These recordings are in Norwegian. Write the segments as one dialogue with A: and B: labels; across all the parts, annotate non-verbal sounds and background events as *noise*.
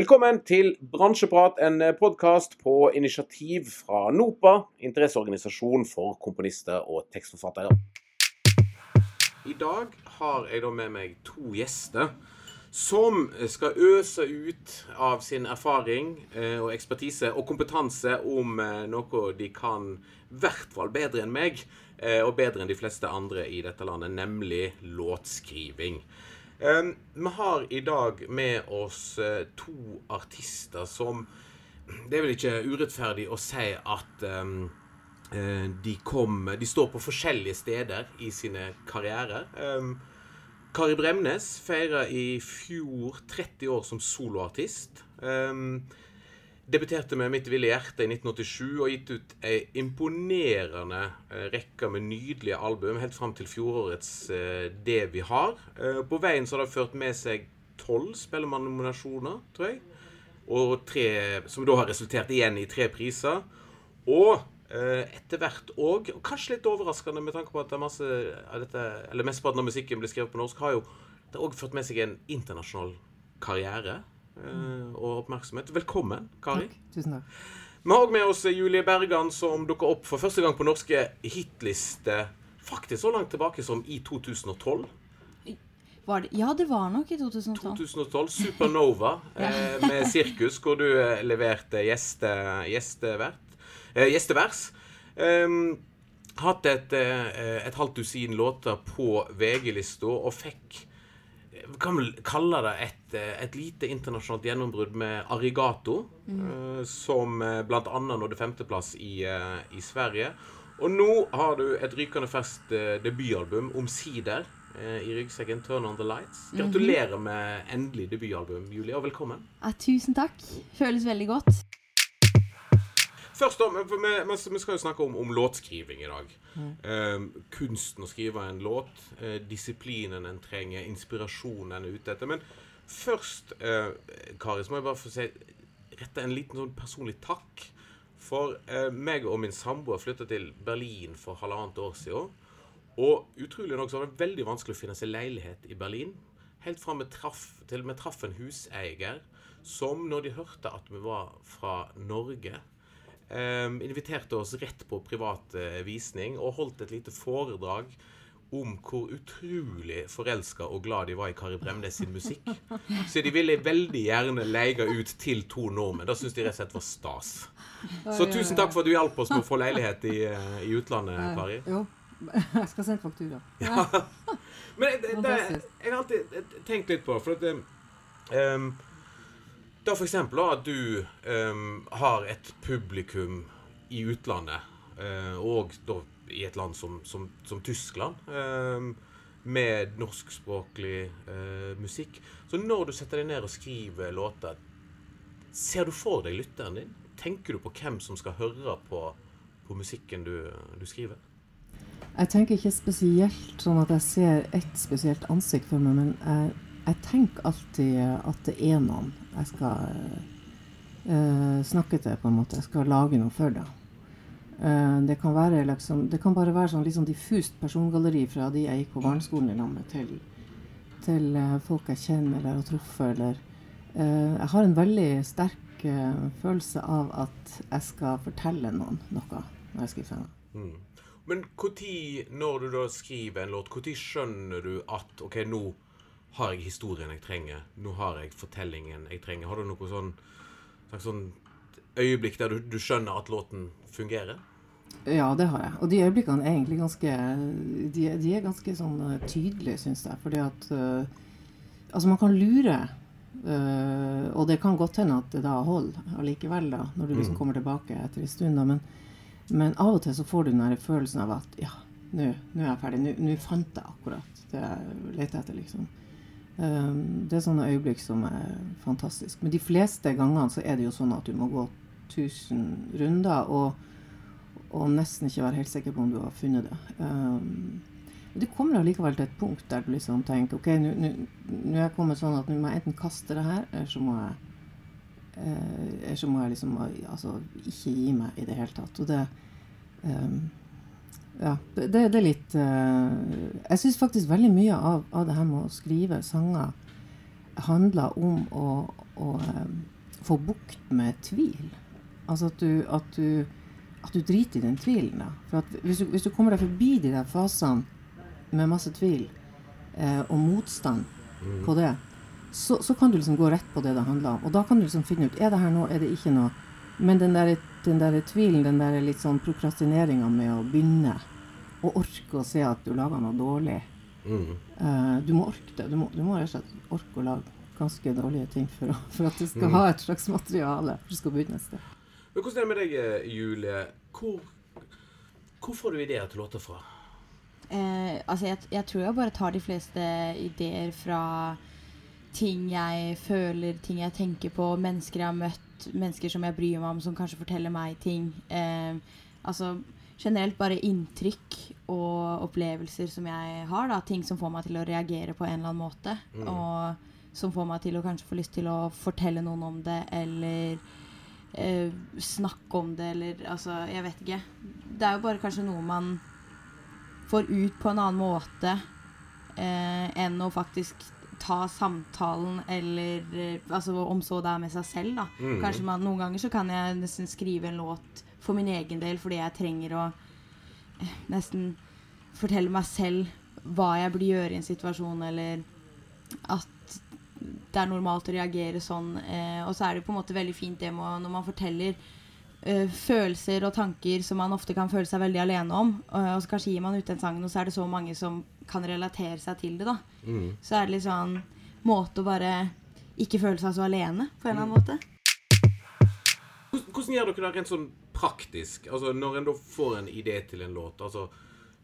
A: Velkommen til Bransjeprat, en podkast på initiativ fra NOPA, interesseorganisasjon for komponister og tekstforfattere. I dag har jeg da med meg to gjester som skal øse ut av sin erfaring eh, og ekspertise og kompetanse om eh, noe de kan i hvert fall bedre enn meg, eh, og bedre enn de fleste andre i dette landet, nemlig låtskriving. Um, vi har i dag med oss uh, to artister som Det er vel ikke urettferdig å si at um, de, kom, de står på forskjellige steder i sine karrierer. Um, Kari Bremnes feira i fjor 30 år som soloartist. Debuterte med 'Mitt ville hjerte' i 1987 og gitt ut ei imponerende eh, rekke med nydelige album helt fram til fjorårets eh, 'Det vi har'. Eh, på veien så har det ført med seg tolv Spellemannnominasjoner, tror jeg. Og tre, som da har resultert igjen i tre priser. Og etter hvert òg, og kanskje litt overraskende med tanke på at det er masse av dette, eller mesteparten av musikken blir skrevet på norsk, har jo det òg ført med seg en internasjonal karriere. Eh, og oppmerksomhet. Velkommen, Kari.
B: Takk. Tusen takk.
A: Vi har òg med oss Julie Bergan, som dukker opp for første gang på norske hitlister faktisk så langt tilbake som i 2012.
C: Det, ja, det var nok i 2012.
A: 2012, Supernova *laughs* eh, med sirkus, hvor du eh, leverte gjeste, gjestevert, eh, gjestevers. Eh, hatt et, eh, et halvt dusin låter på VG-lista og fikk kan vel kalle det et, eh, et lite internasjonalt gjennombrudd med Arigato, mm. uh, som uh, bl.a. nådde femteplass i, i, Sverige. Og nå har du et rykende ferskt debutalbum, omsider, i ryggsekken 'Turn On The Lights'. Mhm. Gratulerer med endelig debutalbum, Julie, og velkommen.
C: Ja, tusen takk. Føles veldig godt.
A: Først om, vi, vi skal jo snakke om, om låtskriving i dag. Mm. Um, kunsten å skrive en låt, uh, disiplinen en trenger, inspirasjonen en er ute etter. Men først, uh, Kari, så må jeg bare få si, rette en liten sånn personlig takk. For uh, meg og min samboer flytta til Berlin for halvannet år siden. Og utrolig nok så var det veldig vanskelig å finne seg leilighet i Berlin. Helt fra vi traff, til vi traff en huseier som, når de hørte at vi var fra Norge inviterte oss rett på privat uh, visning og holdt et lite foredrag om hvor utrolig forelska og glad de var i Kari Bremnes sin musikk. Så de ville veldig gjerne leie ut til to nordmenn. Da syntes de rett og slett var stas. Så tusen takk for at du hjalp oss med å få leilighet i, uh, i utlandet, Kari.
B: Jo, jeg skal sende faktura. *laughs* Ja.
A: Men det, det, jeg har alltid tenkt litt på For at um, da f.eks. at du um, har et publikum i utlandet, uh, og da i et land som, som, som Tyskland, um, med norskspråklig uh, musikk. Så når du setter deg ned og skriver låter, ser du for deg lytteren din? Tenker du på hvem som skal høre på, på musikken du, du skriver?
B: Jeg tenker ikke spesielt sånn at jeg ser ett spesielt ansikt for meg, men jeg jeg tenker alltid at det er noen jeg skal uh, snakke til, på en måte. Jeg skal lage noe for det. Uh, det, kan være, liksom, det kan bare være sånn liksom diffust persongalleri fra de jeg gikk på barneskolen i lag med, til, til uh, folk jeg kjenner eller har truffet. Eller, jeg har en veldig sterk følelse av at jeg skal fortelle noen noe når jeg skriver sanger.
A: Mm. Men når, når du da skriver en låt, når skjønner du at OK, nå har jeg historien jeg trenger? Nå har jeg fortellingen jeg trenger. Har du noe sånn, sånn øyeblikk der du, du, skjønner at låten fungerer?
B: Ja, det har jeg. Og de øyeblikkene er egentlig ganske De, de er ganske sånn uh, tydelige, syns jeg. Fordi at uh, Altså, man kan lure. Uh, og det kan godt hende at det da holder allikevel, da, når du liksom mm. kommer tilbake etter en stund. da, men, men av og til så får du den følelsen av at ja, nå er jeg ferdig. Nå fant jeg akkurat det jeg leter etter, liksom. Um, det er sånne øyeblikk som er fantastisk. Men de fleste gangene så er det jo sånn at du må gå 1000 runder og, og nesten ikke være helt sikker på om du har funnet det. Um, du kommer allikevel til et punkt der du liksom tenker OK, nå er jeg kommet sånn at nå må jeg enten kaste det her, eller så må jeg eh, eller så må jeg liksom altså, ikke gi meg i det hele tatt. Og det um, ja, det, det, er litt uh, Jeg syns faktisk veldig mye av, av, det her med å skrive sanger handler om å, å um, få bukt med tvil. Altså at du, at du, at du driter i den tvilen. Da. For hvis, du, hvis du kommer deg forbi de der fasene med masse tvil uh, og motstand på det, så, så kan du liksom gå rett på det det handler om. Og da kan du liksom finne ut er det her noe, er det ikke noe. Men den der, den der tvilen, den der litt sånn prokrastineringa med å begynne, og orke å se at du lager noe dårlig
A: Mm.
B: uh, Du må orke det. Du må, du må rett og slett orke å lage ganske dårlige ting for, å, for at du skal
A: Mm.
B: ha et slags materiale. For du skal begynne et sted.
A: Men hvordan er det med deg, eh, Julie? Hvor, hvor får du ideer til låter fra?
C: Eh, altså, jeg, jeg tror jeg bare tar de fleste ideer fra ting jeg føler, ting jeg tenker på, mennesker jeg har møtt, mennesker som jeg bryr meg om, som kanskje forteller meg ting. Eh, altså generelt bare inntrykk og opplevelser som jeg har. da, Ting som får meg til å reagere på en eller annen måte.
A: Mm.
C: Og som får meg til å kanskje få lyst til å fortelle noen om det, eller eh, snakke om det, eller altså Jeg vet ikke. Det er jo bare kanskje noe man får ut på en annen måte eh, enn å faktisk ta samtalen, eller eh, altså om så det er med seg selv, da.
A: Mm.
C: Kanskje man, Noen ganger så kan jeg nesten skrive en låt for min egen del fordi jeg trenger å eh, nesten fortelle meg selv hva jeg burde gjøre i en situasjon, eller at det er normalt å reagere sånn. Eh, og så er det på en måte veldig fint det med når man forteller eh, følelser og tanker som man ofte kan føle seg veldig alene om, og, og så kanskje gir man ut den sangen, og så er det så mange som kan relatere seg til det, da.
A: Mm.
C: Så er det litt sånn måte å bare ikke føle seg så alene, på en eller annen måte.
A: Hvordan, gjør dere det rent sånn praktisk? Altså Når en da får en idé til en låt, altså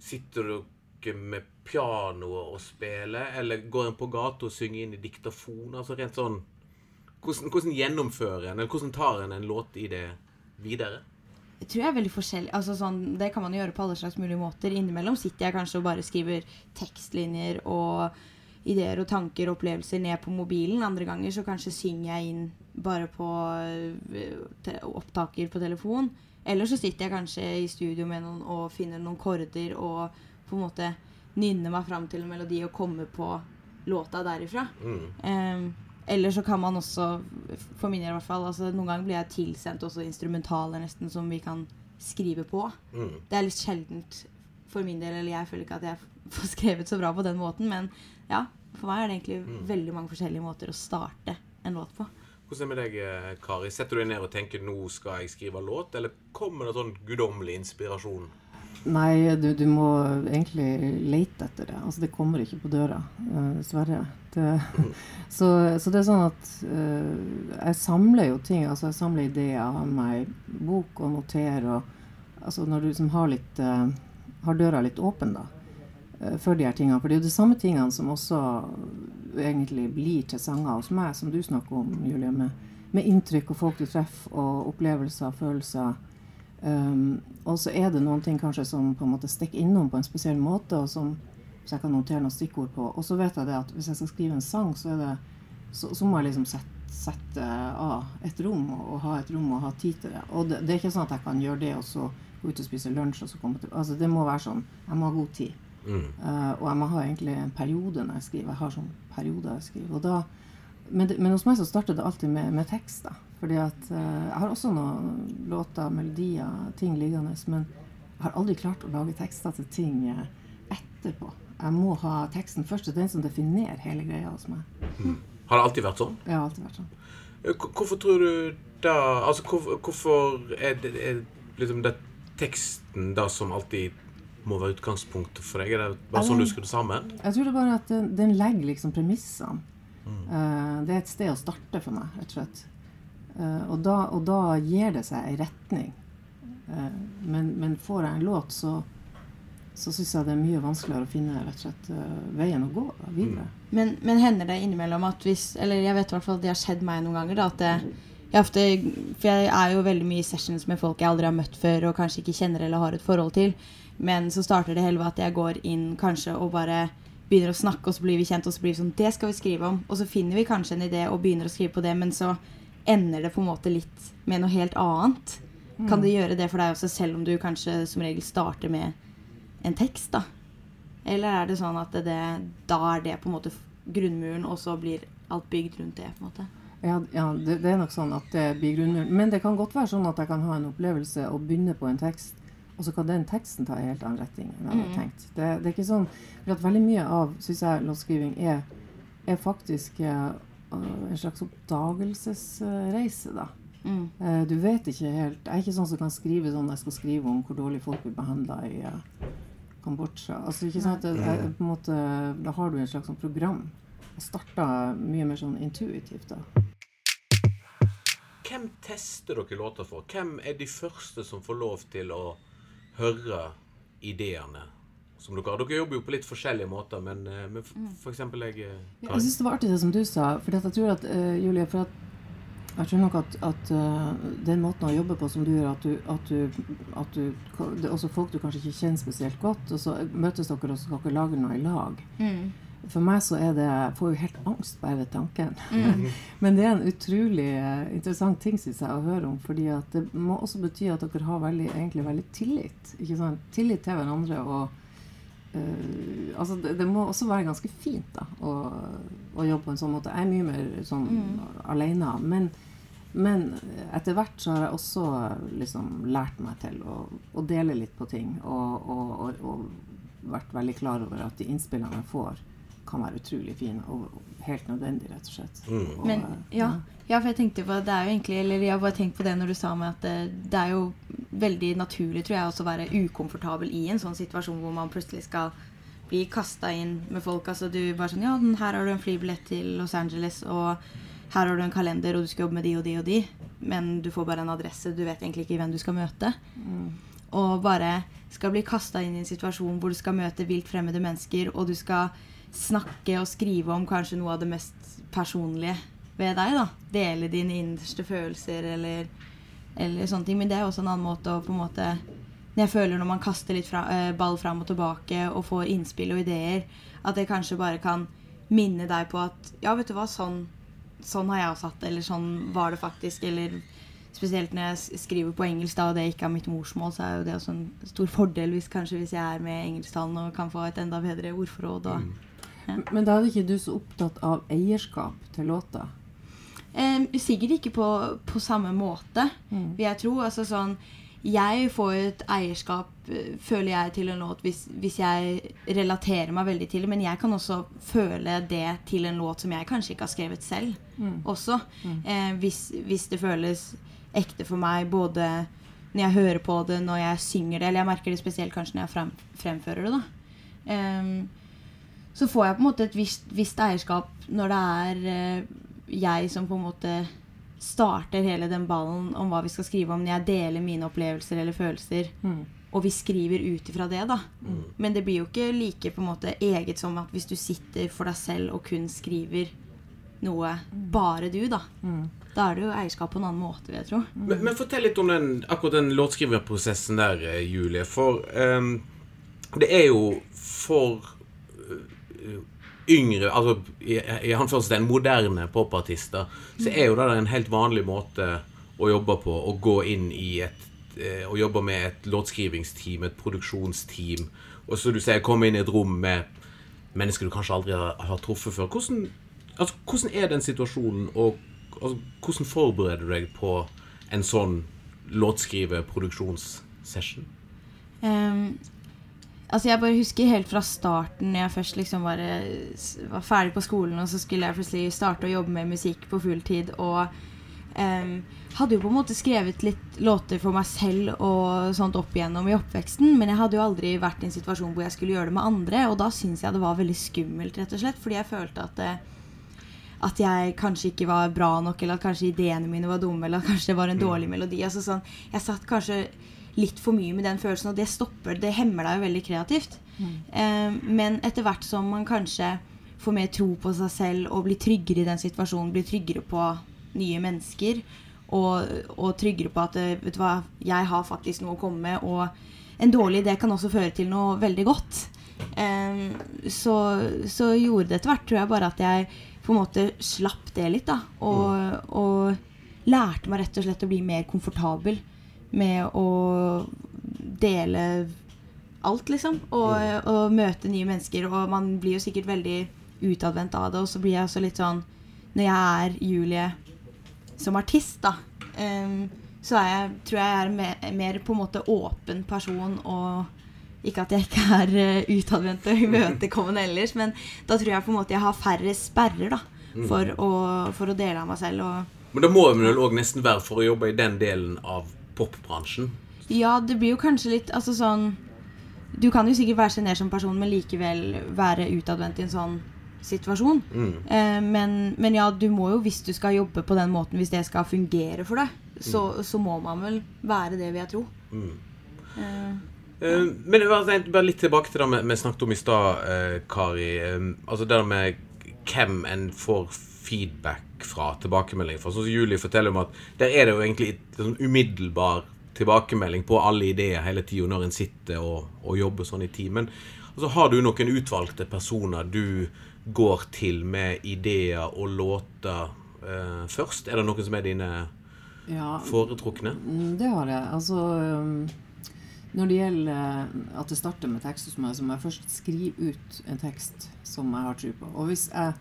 A: sitter dere med pianoet og spiller, eller går en på gata og synger inn i diktafon? Altså rent sånn Hvordan, hvordan gjennomfører en, eller hvordan tar en en låtidé videre?
C: Tror jeg er veldig forskjellig. Altså sånn, det kan man gjøre på alle slags mulige måter. Innimellom sitter jeg kanskje og bare skriver tekstlinjer og ideer og tanker og opplevelser ned på mobilen. Andre ganger så kanskje synger jeg inn bare på te opptaker på telefon. Eller så sitter jeg kanskje i studio med noen og finner noen korder og på en måte nynner meg fram til en melodi og kommer på låta derifra.
A: Mm.
C: Um, eller så kan man også, for min del i hvert fall, altså noen ganger blir jeg tilsendt også instrumentaler nesten som vi kan skrive på.
A: Mm.
C: Det er litt sjeldent for min del, eller jeg føler ikke at jeg *laughs* får skrevet så bra på den måten, men ja, for meg er det egentlig
A: Mm.
C: veldig mange forskjellige måter å starte en låt på.
A: Hvordan er det med deg, eh, Kari? Setter du deg ned og tenker 'nå skal jeg skrive låt', eller kommer det sånn guddommelig inspirasjon?
B: Nei, du, du må egentlig lete etter det. Altså, det kommer ikke på døra, eh, dessverre. *laughs* Så, så det er sånn at uh, jeg samler jo ting. Altså, jeg samler ideer, har meg bok og noterer. Og, altså, når du liksom har litt uh, Har døra litt åpen, da, Uh, for de her tingene. For det er jo de samme tingene som også egentlig blir til sanger hos meg, som du snakker om, Julie, med, med inntrykk og folk du treffer, og opplevelser, og følelser. Um, og så er det noen ting kanskje som på en måte stikker innom på en spesiell måte, og som så jeg kan notere noen stikkord på. Og så vet jeg det at hvis jeg skal skrive en sang, så, det, så, så må jeg liksom sette, sette av et rom, og, og ha et rom og ha tid til det. Og det, det er ikke sånn at jeg kan gjøre det og så gå ut og spise lunsj og så komme til Altså det må være sånn. Jeg må ha god tid.
A: Mm.
B: Uh, og jeg må ha egentlig en periode når jeg skriver. Jeg har sånn perioder jeg skriver. Og da, men, det, men hos meg så starter det alltid med, med tekster. Fordi at eh, jeg har også noen låter, melodier, ting liggende. Men jeg har aldri klart å lage tekster til ting eh, etterpå. Jeg må ha teksten først. Det er den som definerer hele greia hos meg.
A: Har det alltid vært sånn?
B: Det har alltid vært sånn.
A: Eh, Hvorfor tror du da Altså, hvorfor, hvorfor er, det, er liksom det teksten da som alltid må være utgangspunktet for deg? Er det bare sånn du skrur det sammen?
B: Jeg tror det er bare at den, den legger liksom premissene. Eh, det er et sted å starte for meg, rett og slett. Eh, og, da, og da gir det seg ei retning. Eh, men, men får jeg en låt, så, så syns jeg det er mye vanskeligere å finne rett og slett eh, veien å gå da, videre.
C: Men, men hender det innimellom at hvis Eller jeg vet i hvert fall at det har skjedd meg noen ganger. Da, at det, jeg ofte, for jeg er jo veldig mye i sessions med folk jeg aldri har møtt før og kanskje ikke kjenner eller har et forhold til. Men så starter det hele med at jeg går inn kanskje og bare begynner å snakke, og så blir vi kjent, og så blir vi sånn Det skal vi skrive om. Og så finner vi kanskje en idé og begynner å skrive på det, men så ender det på en måte litt med noe helt annet. Kan det gjøre det for deg også, selv om du kanskje som regel starter med en tekst, da? Eller er det sånn at det, da er det på en måte grunnmuren, og så blir alt bygd rundt det. på en måte.
B: Ja, ja det, det, er nok sånn at det blir grunnmuren. Men det kan godt være sånn at jeg kan ha en opplevelse og begynne på en tekst, og så kan den teksten ta en helt annen retning enn jeg hadde
C: Mm.
B: tenkt. Det, det er ikke sånn, for at Veldig mye av synes jeg, låtskriving er, er faktisk eh, en slags oppdagelsesreise. da.
C: Mm.
B: Eh, du vet ikke helt Jeg er ikke sånn som kan skrive sånn jeg skal skrive om hvor dårlig folk blir behandla i eh, Kambodsja. Altså, ikke sant? Jeg, jeg, på en måte, da har du et slags sånn program. Jeg starta mye mer sånn intuitivt da.
A: Hvem tester dere låter for? Hvem er de første som får lov til å høre ideene som dere har? Dere jobber jo på litt forskjellige måter, men, eh, men for eksempel jeg eh,
B: Ja, Jeg syns det var artig det som du sa. For jeg tror at, uh, Julie, for at jeg tror nok at, at uh, den måten å jobbe på som du gjør, at du, at du, at du Det er også folk du kanskje ikke kjenner spesielt godt, og så møtes dere og så skal dere lage noe i lag.
C: Mm.
B: For meg så er det Jeg får jo helt angst bare ved tanken. *laughs* Men det er en utrolig interessant ting synes jeg, å høre om. fordi at det må også bety at dere har veldig, egentlig veldig tillit. ikke sant? Tillit til hverandre. og eh, altså det, det må også være ganske fint da, å, å jobbe på en sånn måte. Jeg er mye mer sånn alene. Men, men etter hvert så har jeg også liksom lært meg til å, å dele litt på ting. Og, og, og, og vært veldig klar over at de innspillene jeg får, kan være utrolig fin og helt nødvendig, rett og slett. Og,
C: Men
B: eh,
C: ja, ja, for jeg tenkte på det er jo egentlig Eller jeg har bare tenkt på det når du sa meg at det, det er jo veldig naturlig, tror jeg, også å være ukomfortabel i en sånn situasjon hvor man plutselig skal bli kasta inn med folk. Altså du bare sånn Ja, den- her har du en flybillett til Los Angeles, og her har du en kalender, og du skal jobbe med de og de og de. Men du får bare en adresse, du vet egentlig ikke hvem du skal møte. Og bare skal bli kasta inn i en situasjon hvor du skal møte vilt fremmede mennesker, og du skal snakke og skrive om kanskje noe av det mest personlige ved deg. da. Dele dine innerste følelser eller, eller sånne ting. Men det er også en annen måte å på en måte jeg føler når man kaster litt fra, eh, ball fram og tilbake og får innspill og ideer, at det kanskje bare kan minne deg på at ja, vet du hva, sånn, sånn har jeg også hatt eller sånn var det faktisk. Eller spesielt når jeg skriver på engelsk da, og det ikke er mitt morsmål, så er jo det også en stor fordel hvis kanskje hvis jeg er med engelsktalen og kan få et enda bedre ordforråd. Og,
B: Men da er ikke du så opptatt av eierskap til låta?
C: Eh, sikkert ikke på, på samme måte, vil jeg tro. Altså sånn Jeg får jo et eierskap, eh, føler jeg, til en låt hvis, hvis jeg relaterer meg veldig til det. Men jeg kan også føle det til en låt som jeg kanskje ikke har skrevet selv også. Eh, hvis, hvis det føles ekte for meg både når jeg hører på det, når jeg synger det, eller jeg merker det spesielt kanskje når jeg frem, fremfører det. da. Ehm, så får jeg på en måte et visst, visst eierskap når det er eh, jeg som på en måte starter hele den ballen om hva vi skal skrive om, når jeg deler mine opplevelser eller følelser, og vi skriver ut ifra det, da. Men det blir jo ikke like på en måte eget som at hvis du sitter for deg selv og kun skriver noe bare du, da. Da er det jo eierskap på en annen måte, vil jeg tro.
A: Men, men fortell litt om den, akkurat den låtskriverprosessen der, eh, Julie. For um, det er jo for yngre Altså i, i den moderne popartister, så er jo det en helt vanlig måte å jobbe på. Å gå inn i et eh, Å jobbe med et låtskrivingsteam, et produksjonsteam. Og så du sier, komme inn i et rom med mennesker du kanskje aldri har, har truffet før. Hvordan, altså, hvordan er den situasjonen, og altså, hvordan forbereder du deg på en sånn låtskrive-produksjonssession?
C: Ehm, altså Jeg bare husker helt fra starten, når jeg først liksom var, var ferdig på skolen, og så skulle jeg plutselig starte å jobbe med musikk på fulltid. Og um, hadde jo på en måte skrevet litt låter for meg selv og sånt opp igjennom i oppveksten, men jeg hadde jo aldri vært i en situasjon hvor jeg skulle gjøre det med andre, og da syntes jeg det var veldig skummelt, rett og slett, fordi jeg følte at det, at jeg kanskje ikke var bra nok, eller at kanskje ideene mine var dumme, eller at kanskje det var en dårlig melodi. Altså sånn, jeg satt kanskje litt for mye med den følelsen, og det stopper, det hemmer deg jo veldig kreativt. Eh, men etter hvert som man kanskje får mer tro på seg selv og blir tryggere i den situasjonen, blir tryggere på nye mennesker, og, og tryggere på at eh, vet du hva, jeg har faktisk noe å komme med, og en dårlig idé kan også føre til noe veldig godt. Eh, så, så gjorde det etter hvert, tror jeg, bare at jeg på en måte slapp det litt, da. Og, og lærte meg rett og slett å bli mer komfortabel med å dele alt, liksom. Og, og møte nye mennesker. Og man blir jo sikkert veldig utadvendt av det. Og så blir jeg også litt sånn når jeg er Julie som artist, da, um, så er jeg, tror jeg jeg er mer, mer på en måte åpen person og ikke at jeg ikke er uh, utadvendt og *laughs* imøtekommende ellers, men da tror jeg på en måte jeg har færre sperrer da, for, å, for å dele av meg selv. Og
A: Men da må man vel òg nesten være for å jobbe i den delen av popbransjen.
C: ja, det blir jo kanskje litt altså sånn Du kan jo sikkert være sjenert som person, men likevel være utadvendt i en sånn situasjon.
A: Mm.
C: Eh, men, men ja, du må jo, hvis du skal jobbe på den måten, hvis det skal fungere for deg, så, så må man vel være det, vil jeg tro.
A: Mm.
C: Eh,
A: ja. men bare litt tilbake til det vi- vi snakket om i stad, eh, Kari. Eh, altså det med hvem en får feedback fra, tilbakemelding fra. Sånn som Julie forteller om at der er det jo egentlig sånn umiddelbar tilbakemelding på alle ideer hele tida når en sitter og, og jobber sånn i timen, og så har du noen utvalgte personer du går til med ideer og låter eh, først? Er det noen som er dine
B: Ja,
A: foretrukne?
B: Mm, Det har jeg. Altså um, Når det gjelder eh, at det starter med tekst hos meg, så må jeg først skrive ut en tekst som jeg har tro på. Og hvis jeg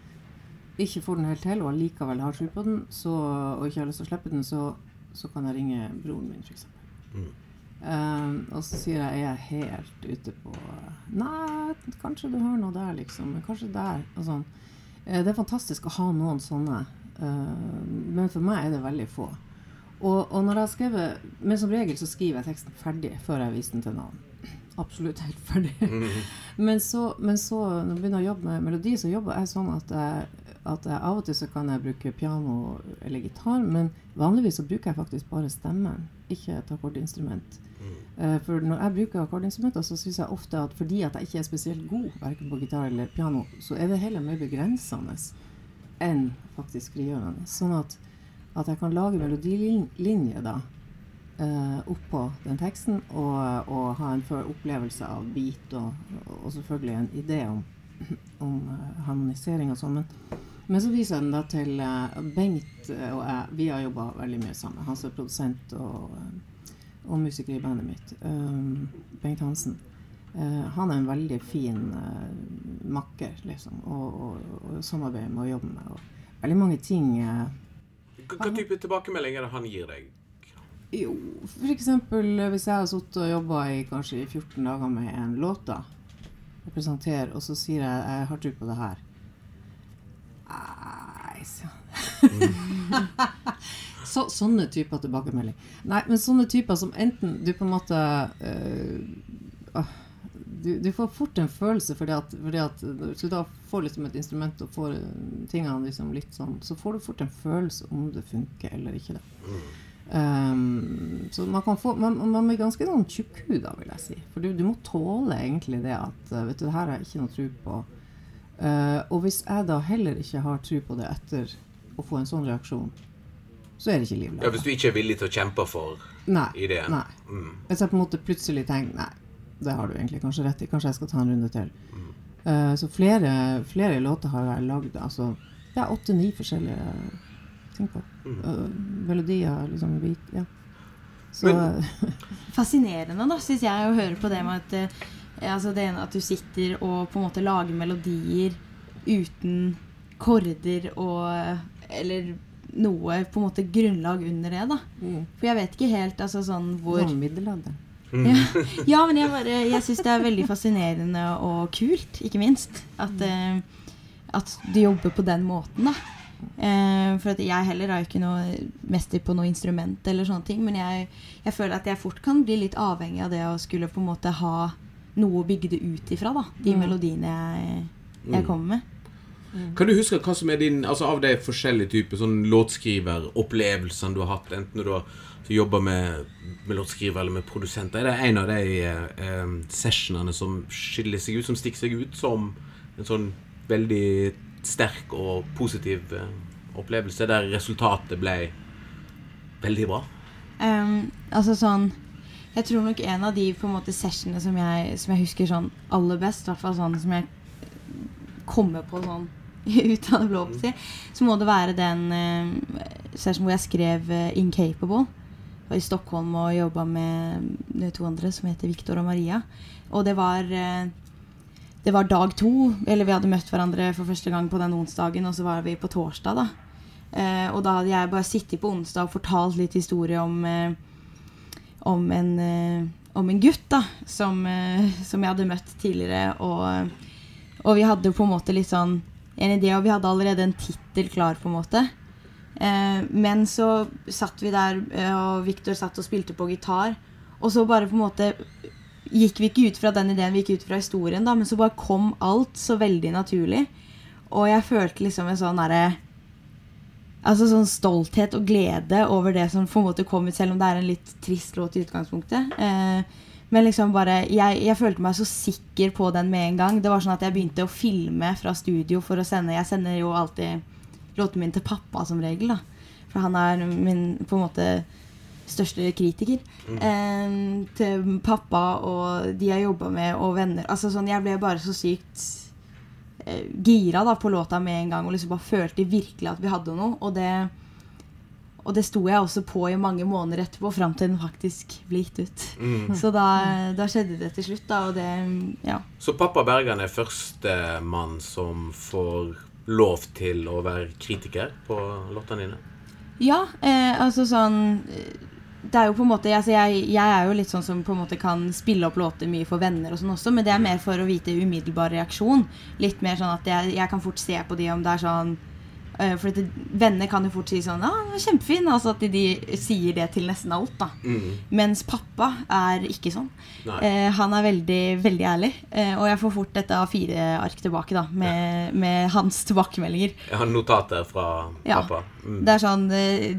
B: ikke får den helt til, og allikevel har tro på den, så, og ikke har lyst til å slippe den, så, så kan jeg ringe broren min, f.eks.
A: Mm.
B: Um, og så sier jeg er jeg helt ute på Nei, kanskje du har noe der, liksom. Kanskje der. Og sånn. Eh, Det er fantastisk å ha noen sånne. uh, men for meg er det veldig få. Og, og når jeg har skrevet Men som regel så skriver jeg teksten ferdig før jeg viser den til noen. Absolutt helt ferdig. *laughs* Men så, men så når jeg begynner å jobbe med melodi, så jobber jeg sånn at jeg, at jeg av og til så kan jeg bruke piano eller gitar, men vanligvis så bruker jeg faktisk bare stemmen, ikke et akkordinstrument. Eh, For når jeg bruker akkordinstrumenter, så syns jeg ofte at fordi at jeg ikke er spesielt god verken på gitar eller piano, så er det heller mer begrensende enn faktisk frigjørende. Sånn at, at jeg kan lage melodilinje da uh, oppå den teksten og, og ha en opplevelse av beat og, og selvfølgelig en idé om, *clears throat* om eh, harmonisering og sånn. Men, men så viser jeg den da til eh, Bengt eh, og jeg. Vi har jobba veldig mye sammen. Han som er produsent og, eh, og musiker i bandet mitt. Um, Bengt Hansen. Uh, han er en veldig fin uh, makker, liksom, og, og, og samarbeide med å jobbe med. Og veldig mange ting uh,
A: Hva, type tilbakemelding er han gir deg?
B: Jo, eh, hvis jeg har sittet og jobba i kanskje 14 dager med en låt, da, og presenterer, og så sier jeg jeg har tro på det her. Nei, så. *laughs* så Sånne typer tilbakemelding. Nei, men sånne typer som enten du på en måte øh, du, du får fort en følelse fordi at, fordi at hvis du da får liksom et instrument og får tingene liksom litt sånn, så får du fort en følelse om det funker eller ikke. det. Um, så man kan få Man, man blir ganske sånn tjukkhuda, vil jeg si. For du, du må tåle egentlig det at uh, Vet du, det her har jeg ikke noe tro på. Uh, og hvis jeg da heller ikke har tro på det etter å få en sånn reaksjon, så er det ikke liv
A: Ja. Hvis du ikke er villig til å kjempe for
B: Nei.
A: ideen.
B: nei.
A: Mm.
B: Hvis jeg på en måte plutselig tenker Nei, det har du egentlig kanskje rett i. Kanskje jeg skal ta en runde til. Uh, så flere, flere låter har jeg lagd. Altså, det er åtte-ni forskjellige ting på. Uh, melodier, liksom beat. Ja. Så
A: Men- *laughs*
C: fascinerende, da, syns jeg, å høre på det med at altså det ene at du sitter og på en måte lager melodier uten korder og Eller noe på en måte grunnlag under det, da.
B: mm,
C: For jeg vet ikke helt altså sånn hvor
B: Sånn Mm.
C: ja, ja, men jeg, bare, jeg syns det er veldig fascinerende og kult, ikke minst. At, eh, at du jobber på den måten, da. Uh, for jeg heller er jo ikke noe mester på noe instrument, eller sånne ting, men jeg, jeg føler at jeg fort kan bli litt avhengig av det å skulle på en måte ha noe å bygge det ut ifra, da. De
B: Mm.
C: melodiene jeg, jeg
A: Mm.
C: kommer med.
A: Kan du huske hva som er din Altså av de forskjellige typer sånn låtskriveropplevelsene du har hatt, enten du har jobba med, med låtskriver eller med produsenter, er det en av de eh, eh, sessionene som skiller seg ut, som stikker seg ut som en sånn veldig sterk og positiv eh, opplevelse, der resultatet ble veldig bra?
C: Um, altså sånn Jeg tror nok en av de på en måte sessionene som jeg, som jeg husker sånn aller best, i hvert fall sånn som jeg kommer på sånn *laughs* ut av det blå, si, så må det være den uh, session hvor jeg skrev uh, 'Incapable'. Var i Stockholm og jobba med de to andre som heter Victor og Maria. Og det var uh, det var dag to. Eller vi hadde møtt hverandre for første gang på den onsdagen, og så var vi på torsdag, da. Eh, og da hadde jeg bare sittet på onsdag og fortalt litt historie om, eh, om, en, eh, om en gutt da, som, eh, som jeg hadde møtt tidligere. Og, og vi hadde på en måte litt sånn en idé, og vi hadde allerede en tittel klar, på en måte. Eh, men så satt vi der, og Victor satt og spilte på gitar. Og så bare på en måte gikk vi ikke ut fra den ideen, vi gikk ut fra historien, da, men så bare kom alt så veldig naturlig. Og jeg følte liksom en sånn derre Altså sånn stolthet og glede over det som på en måte kom ut, selv om det er en litt trist låt i utgangspunktet. Eh, men liksom bare jeg, jeg, følte meg så sikker på den med en gang. Det var sånn at jeg begynte å filme fra studio for å sende. Jeg sender jo alltid låten min til pappa som regel, da. For han er min på en måte største kritiker. Mm. Eh, til pappa og de jeg jobba med, og venner. Altså sånn, Jeg ble bare så sykt gira da, på låta med en gang og liksom bare følte virkelig at vi hadde noe. Og det, og det sto jeg også på i mange måneder etterpå, fram til den faktisk ble gitt ut. Mm. Så da, da, skjedde det til slutt, da, og det Ja.
A: Så pappa Bergan er førstemann som får lov til å være kritiker på låtene dine?
C: Ja, eh, altså sånn det er jo på en måte altså jeg, jeg, er jo litt sånn som på en måte kan spille opp låter mye for venner og sånn også, men det er mer for å vite umiddelbar reaksjon. Litt mer sånn at jeg, jeg kan fort se på de om det er sånn For det, venner kan jo fort si sånn 'Ja, ah, kjempefin', altså at de, de, sier det til nesten alt, da. Mm. Mens pappa er ikke sånn. Uh, han er veldig, veldig ærlig. Uh, og jeg får fort dette A4-ark tilbake, da, med, ja. med, hans tilbakemeldinger.
A: Jeg har notater fra ja. pappa.
C: Mm. Det er sånn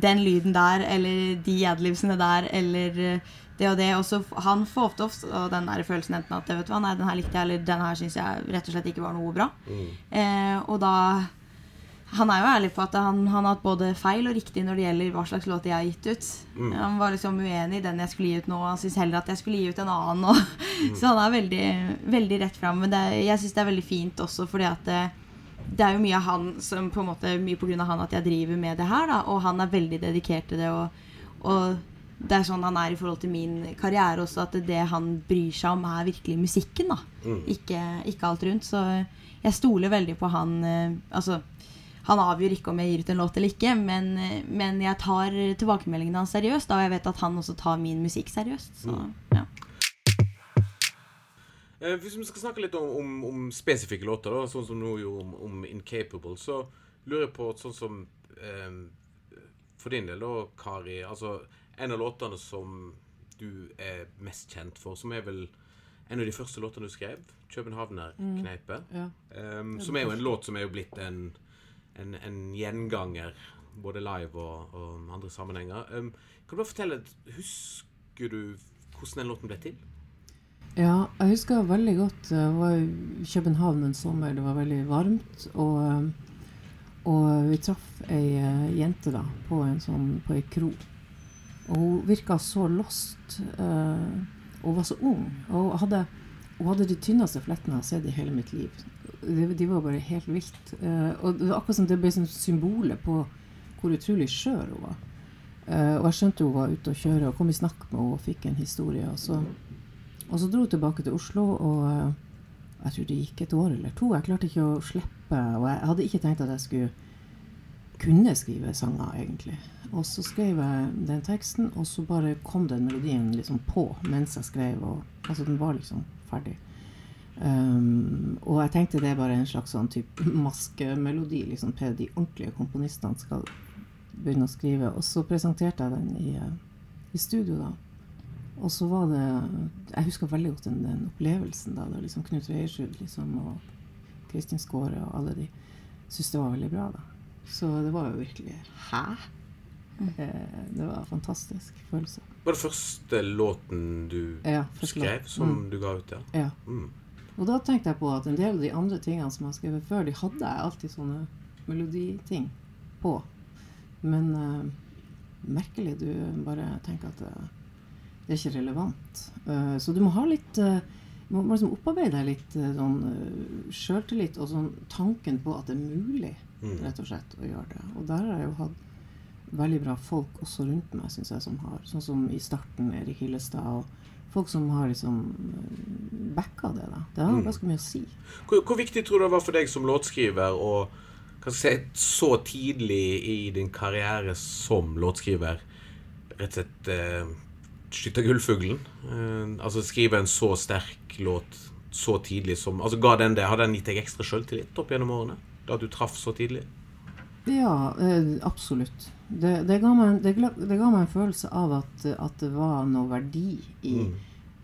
C: Den lyden der, eller de adlivsene der, eller det og det. Og så han får ofte, ofte den der følelsen enten at vet du hva, nei, den her likte jeg, eller den her syns jeg rett og slett ikke var noe bra. Mm. Eh, og da Han er jo ærlig på at han, han, har hatt både feil og riktig når det gjelder hva slags låt jeg har gitt ut. Mm. Han var liksom uenig i den jeg skulle gi ut nå, han syns heller at jeg skulle gi ut en annen. Og, mm. *laughs* Så han er veldig, veldig rett fram. Men det, jeg syns det er veldig fint også fordi at det, det er jo mye av han som på en måte Mye på grunn av han at jeg driver med det her, da. Og han er veldig dedikert til det. og, og det er sånn han er i forhold til min karriere også, at det han bryr seg om, er virkelig musikken. da mm. ikke, ikke, alt rundt. Så jeg stoler veldig på han. Eh, altså, han avgjør ikke om jeg gir ut en låt eller ikke, men, men jeg tar tilbakemeldingene hans seriøst. Da, og jeg vet at han også tar min musikk seriøst. Så, mm. ja.
A: Eh, hvis vi skal snakke litt om, om, om spesifikke låter, da, sånn som nå jo om, om, 'Incapable', så lurer jeg på sånn som eh, For din del, da, Kari. altså en av låtene som du er mest kjent for, som er vel en av de første låtene du skrev, 'Københavnerkneipet'. Mm, ja. um, som er jo en låt som er jo blitt en, en, en gjenganger, både live og, og andre sammenhenger. Um, kan du bare fortelle, Husker du hvordan den låten ble til?
B: Ja, jeg husker veldig godt. Det var i København en sommer. Det var veldig varmt. Og, og vi traff ei eh, jente da på en sånn, på ei kro. Og hun virka så lost. Uh, og var så ung. Og hun hadde, hun hadde de tynneste flettene jeg har sett i hele mitt liv. De, de var bare helt vilt. Uh, og det var akkurat som det ble sånn symbolet på hvor utrolig skjør hun var. Uh, og jeg skjønte hun var ute å kjøre, og kom i snakk med henne og fikk en historie. Og så, og så dro hun tilbake til Oslo, og jeg tror det gikk et år eller to. Jeg klarte ikke å slippe, og jeg hadde ikke tenkt at jeg skulle kunne skrive sanger, egentlig. Og så skrev jeg den teksten, og så bare kom den melodien liksom på mens jeg skrev. Og, altså den var liksom ferdig. Um, og jeg tenkte det er bare en slags sånn type *laughs* maskemelodi liksom til de ordentlige komponistene skal begynne å skrive. Og så presenterte jeg den i, uh, i studio, da. Og så var det Jeg husker veldig godt den, den opplevelsen da. da liksom Knut Reiersrud liksom, og Kristin Skåre og alle de syntes det var veldig bra. da. Så det var jo virkelig Hæ? Mm. Det var en fantastisk følelse.
A: Var det første låten du ja, skrev, som mm. du ga ut? Ja.
B: ja. Mm. Og da tenkte jeg på at en del av de andre tingene som jeg har skrevet før, de hadde jeg alltid sånne meloditing på. Men uh, merkelig. Du bare tenker at uh, det er ikke relevant. Uh, så du må ha litt Du må liksom opparbeide deg litt sånn sjøltillit og sånn tanken på at det er mulig, mm. rett og slett, å gjøre det. Og der har jeg jo hatt veldig bra folk også rundt meg, syns jeg, som har Sånn som i starten Erik Hillestad. og Folk som har liksom backa det. da. Det har mm. ganske mye å si.
A: Hvor, hvor, viktig tror du det var for deg som låtskriver å kan si, så tidlig i din karriere som låtskriver rett og slett eh, skyte gullfuglen? Eh, altså skrive en så sterk låt så tidlig som altså ga den det, Har den gitt deg ekstra sjøltillit opp gjennom årene? Da du traff så tidlig?
B: Ja, eh, absolutt. Det, det, ga meg, det, ga meg, en følelse av at, at det var noe verdi i mm.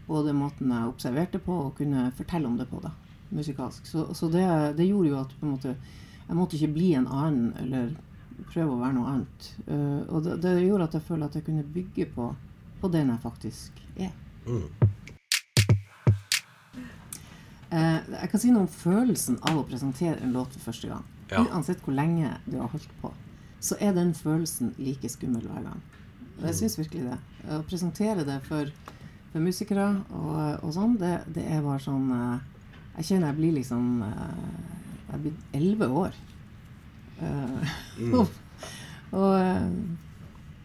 B: både måten jeg observerte på, og kunne fortelle om det på, da, musikalsk. Så, så det, det, gjorde jo at på en måte, jeg måtte ikke bli en annen eller prøve å være noe annet. Uh, og det, det, gjorde at jeg føler at jeg kunne bygge på, på den jeg faktisk er. Mm. Uh, jeg kan si noe om følelsen av å presentere en låt for første gang. Ja. Uansett hvor lenge du har holdt på, så er den følelsen like skummel hver gang. Og jeg mm. syns virkelig det. Å presentere det for, for musikere og, og sånn, det, det, er bare sånn uh, Jeg kjenner jeg blir liksom Jeg blir elleve år. Mm. *laughs* og,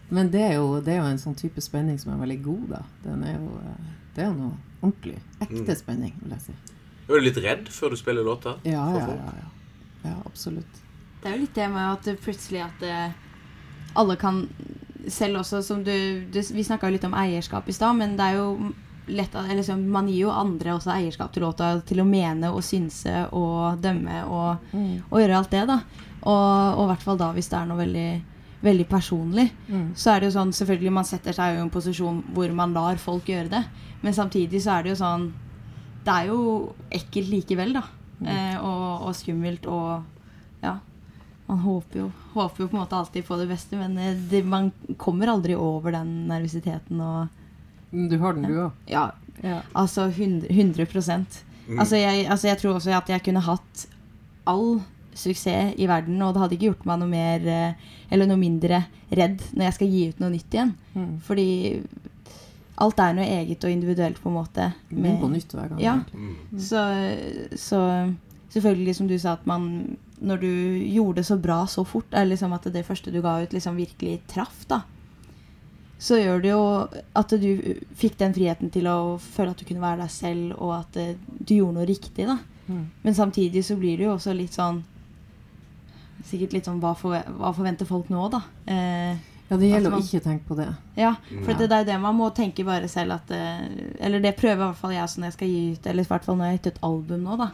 B: men det er, jo, det er, jo, en sånn type spenning som er veldig god, da. Er jo, det er jo noe ordentlig. Ekte mm. spenning, vil jeg si.
A: Er du litt redd før du spiller låter?
B: Ja, ja, ja, ja, ja. absolutt.
C: Det er jo litt det med at plutselig at uh, alle kan Selv også som du, du Vi snakka litt om eierskap i stad, men det er jo lett at liksom, Man gir jo andre også eierskap til låta til å mene og synse og dømme og, mm. og gjøre alt det, da. Og, i hvert fall da hvis det er noe veldig, veldig personlig. Mm. Så er det jo sånn Selvfølgelig, man setter seg jo i en posisjon hvor man lar folk gjøre det. Men samtidig så er det jo sånn Det er jo ekkelt likevel, da. Mm. Eh, og, og, skummelt og Ja. Man håper jo, håper jo på en måte alltid på det beste, men eh, det, man kommer aldri over den nervøsiteten og
B: Du har den, du òg?
C: Ja. ja. Altså 100, 100% mm. altså, jeg, altså jeg tror også at jeg kunne hatt all suksess i verden, og det hadde ikke gjort meg noe mer eh, eller noe mindre redd når jeg skal gi ut noe nytt igjen. Mm. Fordi alt er noe eget og individuelt, på en måte.
B: Med, på nytt hver gang.
C: Ja. Mm. Så, så, selvfølgelig, som du sa, at man Når du gjorde det så bra så fort, er liksom at det første du ga ut, liksom virkelig traff, da. Så gjør det jo at du fikk den friheten til å føle at du kunne være deg selv, og at eh, du gjorde noe riktig, da. Mm. Men samtidig så blir det jo også litt sånn sikkert litt sånn hva, for, hva forventer folk nå, da? Eh,
B: ja, det gjelder man, å ikke tenke på det.
C: Ja, for ja. det er det man må tenke bare selv at eh, Eller det prøver i hvert fall jeg når jeg skal gi ut Eller i hvert fall når jeg har gitt et album nå, da.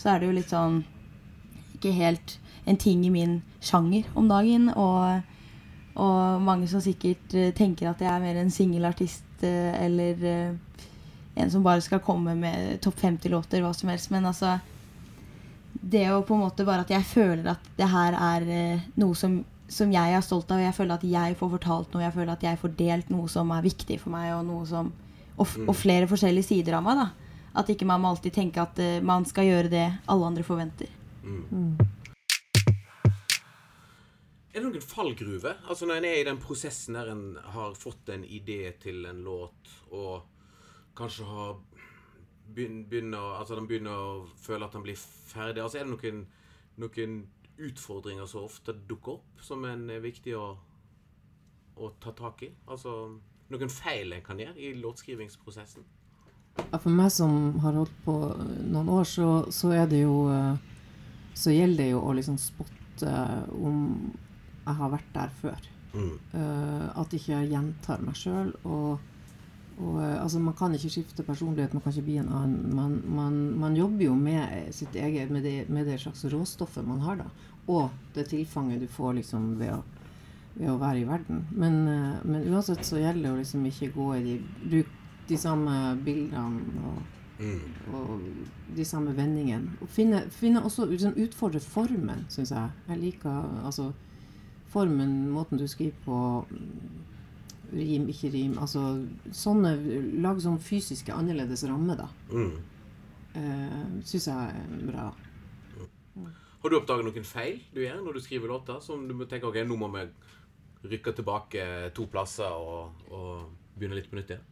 C: Så er det jo litt sånn Ikke helt en ting i min sjanger om dagen. Og, og mange som sikkert uh, tenker at jeg er mer en singelartist uh, eller en som bare skal komme med topp 50-låter, hva som helst. Men altså det å på en måte bare at jeg føler at det her er eh, noe som, som, jeg er stolt av. Jeg føler at jeg får fortalt noe, jeg føler at jeg får delt noe som er viktig for meg, og, noe som, og, mm. og flere forskjellige sider av meg. da At ikke man må alltid tenke at uh, man skal gjøre det alle andre forventer. Mm. Mm.
A: Er det noen fallgruve? Altså Når en er i den prosessen der en har fått en idé til en låt, og kanskje har begynner, altså den begynner å føle at han blir ferdig. Altså Er det noen, noen utfordringer som ofte dukker opp, som en er viktig å, å ta tak i? Altså noen feil en kan gjøre i låtskrivingsprosessen?
B: For meg som har holdt på noen år, så, så er det jo eh, Så gjelder det jo å liksom spotte om jeg har vært der før. Mm. Uh, at ikke jeg gjentar meg sjøl. Og og, eh, altså, man kan ikke skifte personlighet, man kan ikke bli en annen. Man, man, man jobber jo med sitt eget, med det, med det, slags råstoffet man har, da. Og det tilfanget du får liksom ved å, ved å være i verden. Men, eh, men, uansett så gjelder det å liksom ikke gå i de Bruk de samme bildene og, mm. og de samme vendingene. Og finne, finne også liksom, Utfordre formen, syns jeg. Jeg liker altså formen, måten du skriver på rim, ikke rim. Altså sånne Lag sånn fysiske annerledes rammer, da. Mm. Uh, Syns jeg er bra.
A: Mm. Har du oppdaget noen feil du gjør når du skriver låter? Som du må tenke ok, nå må vi rykke tilbake to plasser og, og begynne litt på nytt igjen?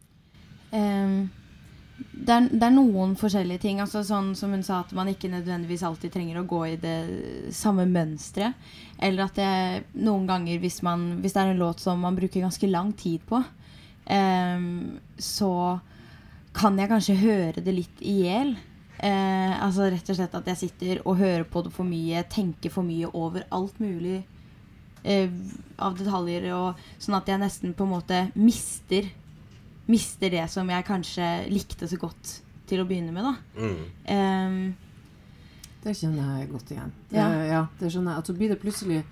C: Um, det er, det er, noen forskjellige ting. Altså sånn som hun sa, at man ikke nødvendigvis alltid trenger å gå i det samme mønsteret. Eller at det noen ganger, hvis, man, hvis, det er en låt som man bruker ganske lang tid på, um, så kan jeg kanskje høre det litt i hjel. Eh, altså rett og slett at jeg sitter og hører på det for mye, tenker for mye over alt mulig eh, av detaljer, og sånn at jeg nesten på en måte mister Mister det som jeg kanskje likte så godt til å begynne med, da.
A: Mm.
C: Um,
B: Det kjenner jeg godt igjen. Det,
C: Ja.
B: ja. det skjønner jeg. At så blir det plutselig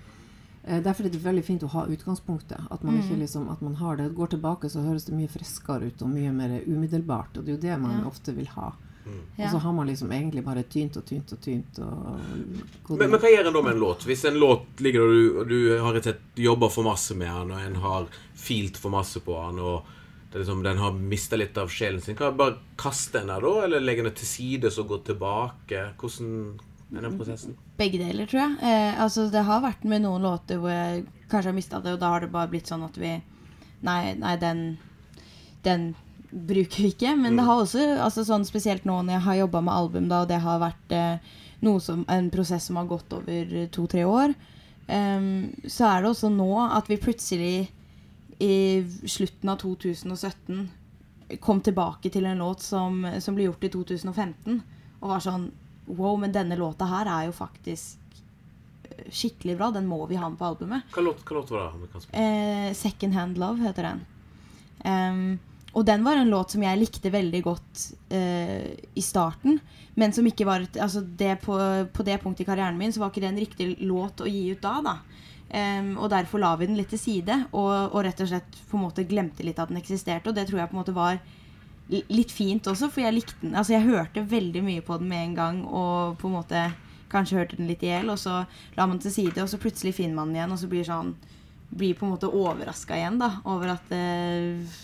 B: eh, Derfor er det veldig fint å ha utgangspunktet. At man ikke
C: Mm.
B: liksom, at man har det. Går tilbake, så høres det mye friskere ut og mye mer umiddelbart. Og det er jo det man
C: Ja.
B: ofte vil ha.
A: Mm.
B: Og så har man liksom egentlig bare tynt og tynt og tynt. Og
A: Men, men hva gjør en da med en låt? Hvis en låt ligger der og du, og du har jobba for masse med den, og en har filt for masse på den, og liksom, den har mista litt av sjelen sin, kan jeg bare kaste den der da, eller legge den til side og gå tilbake? Hvordan er den prosessen?
C: Begge deler, tror jeg. Eh, altså, det har vært med noen låter hvor jeg kanskje har mista det, og da har det bare blitt sånn at vi Nei, nei den, den bruker vi ikke. Men det har også, altså sånn spesielt nå når jeg har jobba med album, da, og det har vært eh, som, en prosess som har gått over to-tre år, em, så er det også nå at vi plutselig i slutten av 2017 kom tilbake til en låt som, som ble gjort i 2015, og var sånn Wow, men denne låta her er jo faktisk eh, skikkelig bra. Den må vi ha med på albumet.
A: Hva låt, hva låt var det?
C: Eh, Second Hand Love heter den. Um, og den var en låt som jeg likte veldig godt uh, i starten. Men som ikke var altså det på, på det punktet i karrieren min så var ikke det en riktig låt å gi ut da. da. Em, og derfor la vi den litt til side og, og rett og slett på en måte glemte litt at den eksisterte. Og det tror jeg på en måte var litt fint også, for jeg likte den. Altså jeg hørte veldig mye på den med en gang og på en måte kanskje hørte den litt i hjel, og så la man den til side, og så plutselig finner man den igjen, og så blir sånn blir på en måte overraska igjen da, over at uh,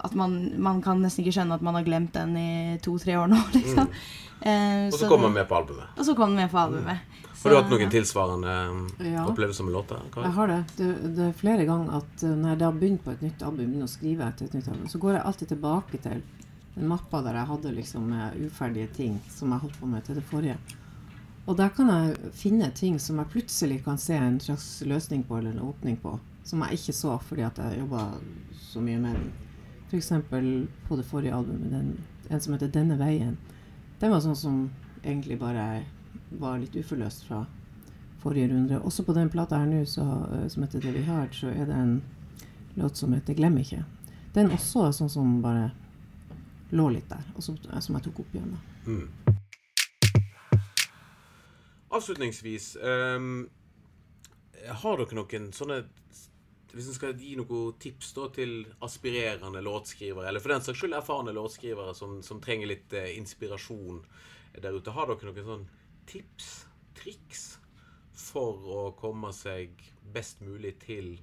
C: at man, man kan nesten ikke skjønne at man har glemt den i to-tre år nå. *laughs* liksom. Eh,
A: Og så
C: så
A: kommer den med på albumet.
C: Og så kom den med på albumet.
A: Har du hatt noen tilsvarende um,
B: Ja.
A: opplevelser med låter?
B: Jeg har det. det. Det er flere ganger at uh, når jeg da begynner på et nytt album, begynner å skrive etter et nytt album, så går jeg alltid tilbake til den mappa der jeg hadde liksom uferdige ting som jeg holdt på med til det forrige. Og der kan jeg finne ting som jeg plutselig kan se en slags løsning på eller en åpning på, som jeg ikke så fordi at jeg jobba så mye med den. F.eks. på det forrige albumet, den, en som heter 'Denne veien'. Den var sånn som egentlig bare var litt uforløst fra forrige runde. Også på den plata her nå, eh, som heter 'Det vi har', så er det en låt som heter 'Glem ikke'. Den også er sånn som bare lå litt der, og som, som jeg tok opp igjen.
A: Mm. Avslutningsvis um, Har dere noen sånne Hvis en skal gi noen tips da til aspirerende låtskrivere, eller for den saks skyld erfarne låtskrivere som, som trenger litt uh, inspirasjon der ute, har dere noen sånn tips, triks, for å komme seg best mulig til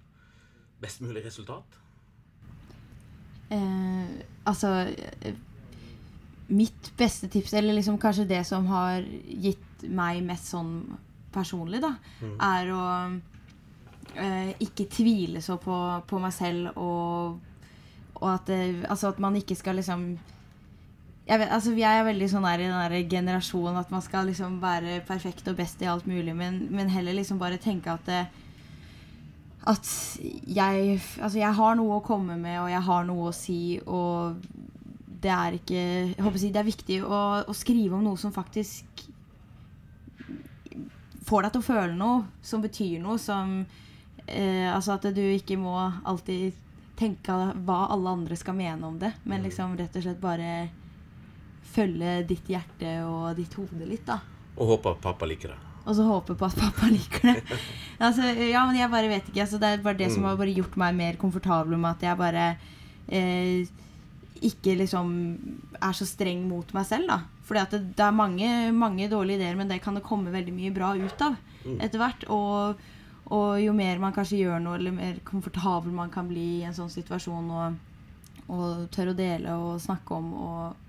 A: best mulig resultat?
C: Eh, altså eh, Mitt beste tips, eller liksom kanskje det som har gitt meg mest sånn personlig, da, er å eh, ikke tvile så på, på meg selv og, og at, det, altså at man ikke skal liksom jeg, vet, altså jeg er veldig sånn der, i den der generasjonen at man skal liksom være perfekt og best i alt mulig, men, men heller liksom bare tenke at det, at jeg Altså, jeg har noe å komme med, og jeg har noe å si, og det er ikke Jeg håper å si det er viktig å, å skrive om noe som faktisk får deg til å føle noe, som betyr noe, som eh, Altså at du ikke må alltid tenke hva alle andre skal mene om det, men liksom rett og slett bare følge ditt hjerte og ditt hode litt, da.
A: Og håpe at pappa liker det.
C: Og så håpe på at pappa *laughs* liker det. altså, ja, men jeg bare vet ikke. Altså, det er bare det som har bare gjort meg mer komfortabel med at jeg bare eh, ikke liksom er så streng mot meg selv, da. Fordi at det, det er mange, mange dårlige ideer, men det kan det komme veldig mye bra ut av etter hvert. Og, og jo mer man kanskje gjør noe, eller mer komfortabel man kan bli i en sånn situasjon, og, og tør å dele og snakke om og,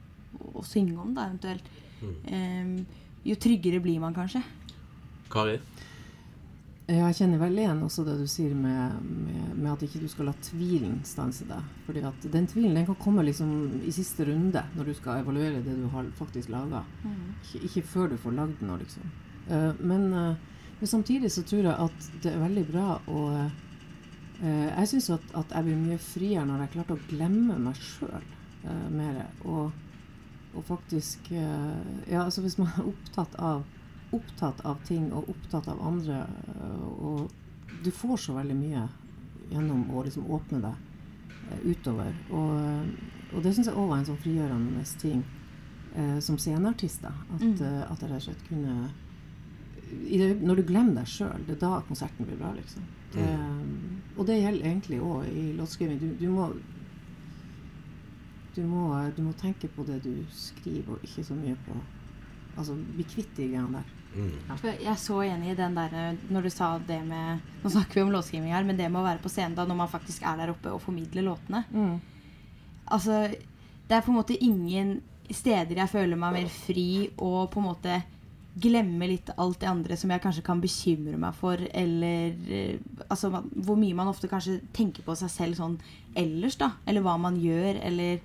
C: og synge om, da eventuelt, eh, jo tryggere blir man kanskje.
A: Kari?
B: Ja, Jeg kjenner veldig igjen også det du sier med, med, med at ikke du skal la tvilen stanse deg. Fordi at den tvilen den kan komme liksom i siste runde, når du skal evaluere det du har faktisk laga. Ikke, ikke før du får lagd noe, liksom. Uh, men, uh, men samtidig så tror jeg at det er veldig bra å uh, Jeg syns at, at jeg blir mye friere når jeg klarte å glemme meg sjøl mer. Og og faktisk eh, Ja, altså hvis man er opptatt av, opptatt av ting og opptatt av andre, eh, og du får så veldig mye gjennom å liksom åpne deg eh, utover. Og, og det syns jeg òg var en sånn frigjørende ting eh, som sceneartist. da, At,
C: Mm.
B: at jeg rett og slett kunne i det, Når du glemmer deg sjøl, det er da konserten blir bra, liksom. Det, og det gjelder egentlig òg i låtskriving. Du, du må du må, du må tenke på det du skriver, og ikke så mye på Altså bli kvitt de greiene der.
A: Mm.
C: Ja. Jeg er så enig i den der når du sa det med Nå snakker vi om låtskriving her, men det med å være på scenen da når man faktisk er der oppe og formidler låtene. Altså, det er på en måte ingen steder jeg føler meg mer fri og på en måte glemme litt alt det andre som jeg kanskje kan bekymre meg for, eller eh, altså, hvor mye man ofte kanskje tenker på seg selv sånn ellers, da. Eller hva man gjør, eller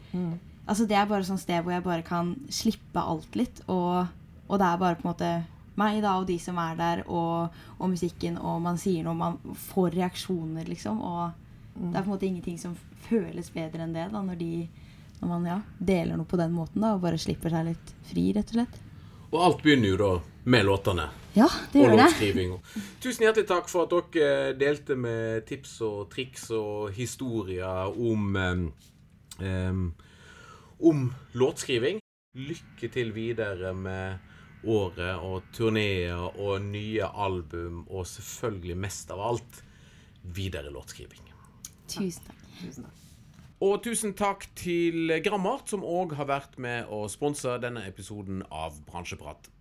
C: Altså, det er bare sånn sted hvor jeg bare kan slippe alt litt, og, og det er bare på en måte meg da, og de som er der, og, og musikken, og man sier noe, man får reaksjoner, liksom, og det er på en måte ingenting som føles bedre enn det, da, når de når man ja, deler noe på den måten, da, og bare slipper seg litt fri, rett og slett.
A: Og alt begynner jo da med låtene.
C: Ja, det gjør det.
A: Tusen hjertelig takk for at dere delte med tips og triks og historier om um, om låtskriving. Lykke til videre med året og turneer og nye album, og selvfølgelig mest av alt videre låtskriving.
C: Tusen takk.
B: Tusen takk.
A: Og tusen takk til Grammart, som òg har vært med å sponse denne episoden av Bransjeprat.